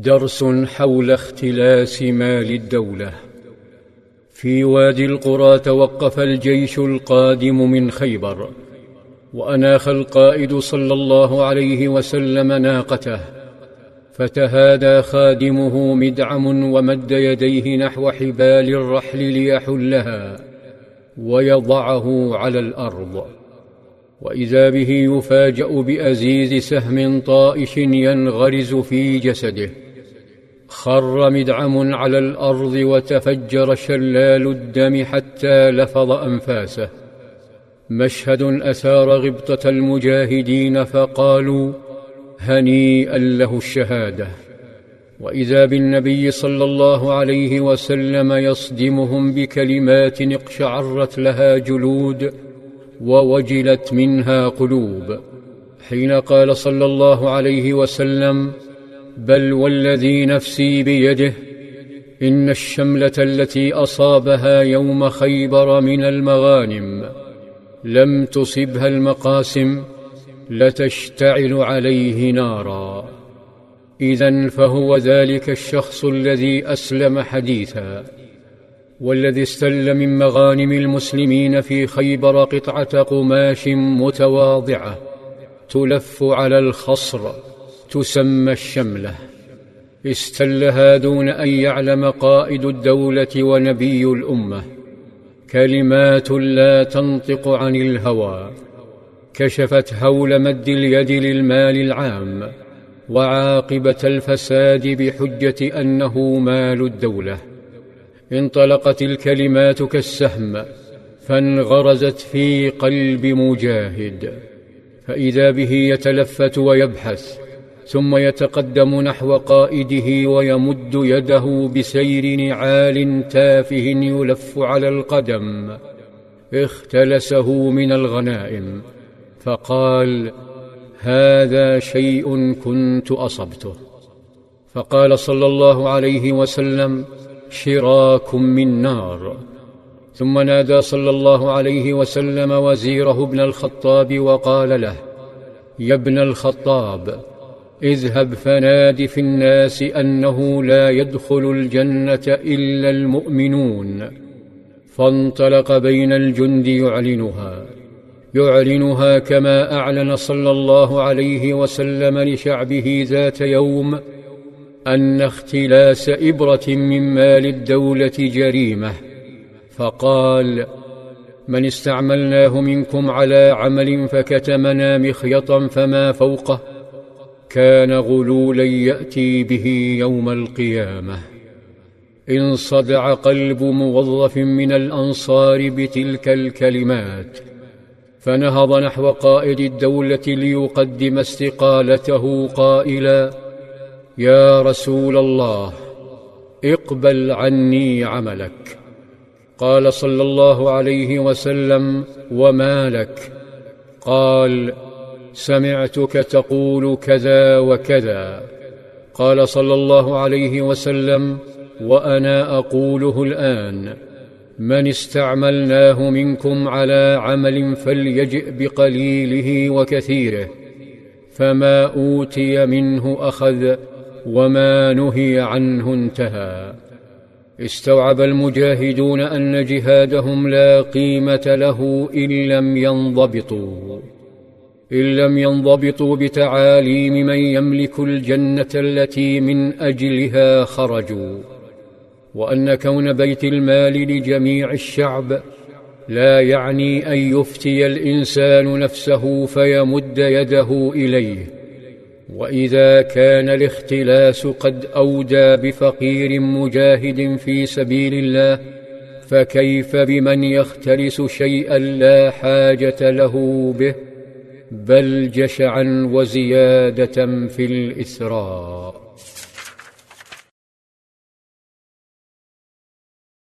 درس حول اختلاس مال الدولة. في وادي القرى توقف الجيش القادم من خيبر وأناخ القائد صلى الله عليه وسلم ناقته. فتهادى خادمه مدعم ومد يديه نحو حبال الرحل ليحلها ويضعه على الأرض. وإذا به يفاجأ بأزيز سهم طائش ينغرز في جسده. خر مدعم على الأرض وتفجر شلال الدم حتى لفظ أنفاسه. مشهد أثار غبطة المجاهدين فقالوا هنيئا له الشهادة. وإذا بالنبي صلى الله عليه وسلم يصدمهم بكلمات اقشعرت لها جلود ووجلت منها قلوب. حين قال صلى الله عليه وسلم بل والذي نفسي بيده إن الشملة التي أصابها يوم خيبر من المغانم لم تصبها المقاسم لتشتعل عليه نارا. اذا فهو ذلك الشخص الذي أسلم حديثا والذي استل من مغانم المسلمين في خيبر قطعة قماش متواضعة تلف على الخصر. تسمى الشملة. استلها دون أن يعلم قائد الدولة ونبي الأمة. كلمات لا تنطق عن الهوى. كشفت هول مد اليد للمال العام. وعاقبة الفساد بحجة أنه مال الدولة. انطلقت الكلمات كالسهم. فانغرزت في قلب مجاهد. فإذا به يتلفت ويبحث. ثم يتقدم نحو قائده ويمد يده بسير نعال تافه يلف على القدم. اختلسه من الغنائم. فقال هذا شيء كنت أصبته. فقال صلى الله عليه وسلم شراك من نار. ثم نادى صلى الله عليه وسلم وزيره ابن الخطاب وقال له يا ابن الخطاب اذهب فناد في الناس أنه لا يدخل الجنة إلا المؤمنون. فانطلق بين الجند يعلنها. يعلنها كما أعلن صلى الله عليه وسلم لشعبه ذات يوم أن اختلاس إبرة من مال الدولة جريمة. فقال من استعملناه منكم على عمل فكتمنا مخيطا فما فوقه كان غلولا يأتي به يوم القيامة. انصدع قلب موظف من الأنصار بتلك الكلمات فنهض نحو قائد الدولة ليقدم استقالته قائلا يا رسول الله اقبل عني عملك قال صلى الله عليه وسلم وما لك؟ قال سمعتك تقول كذا وكذا. قال صلى الله عليه وسلم وأنا أقوله الآن من استعملناه منكم على عمل فليجئ بقليله وكثيره فما أوتي منه أخذ وما نهي عنه انتهى. استوعب المجاهدون أن جهادهم لا قيمة له إن لم ينضبطوا. إن لم ينضبطوا بتعاليم من يملك الجنة التي من أجلها خرجوا وأن كون بيت المال لجميع الشعب لا يعني أن يفتي الإنسان نفسه فيمد يده إليه. وإذا كان الاختلاس قد أودى بفقير مجاهد في سبيل الله فكيف بمن يختلس شيئا لا حاجة له به؟ بل جشعا وزيادة في الاثراء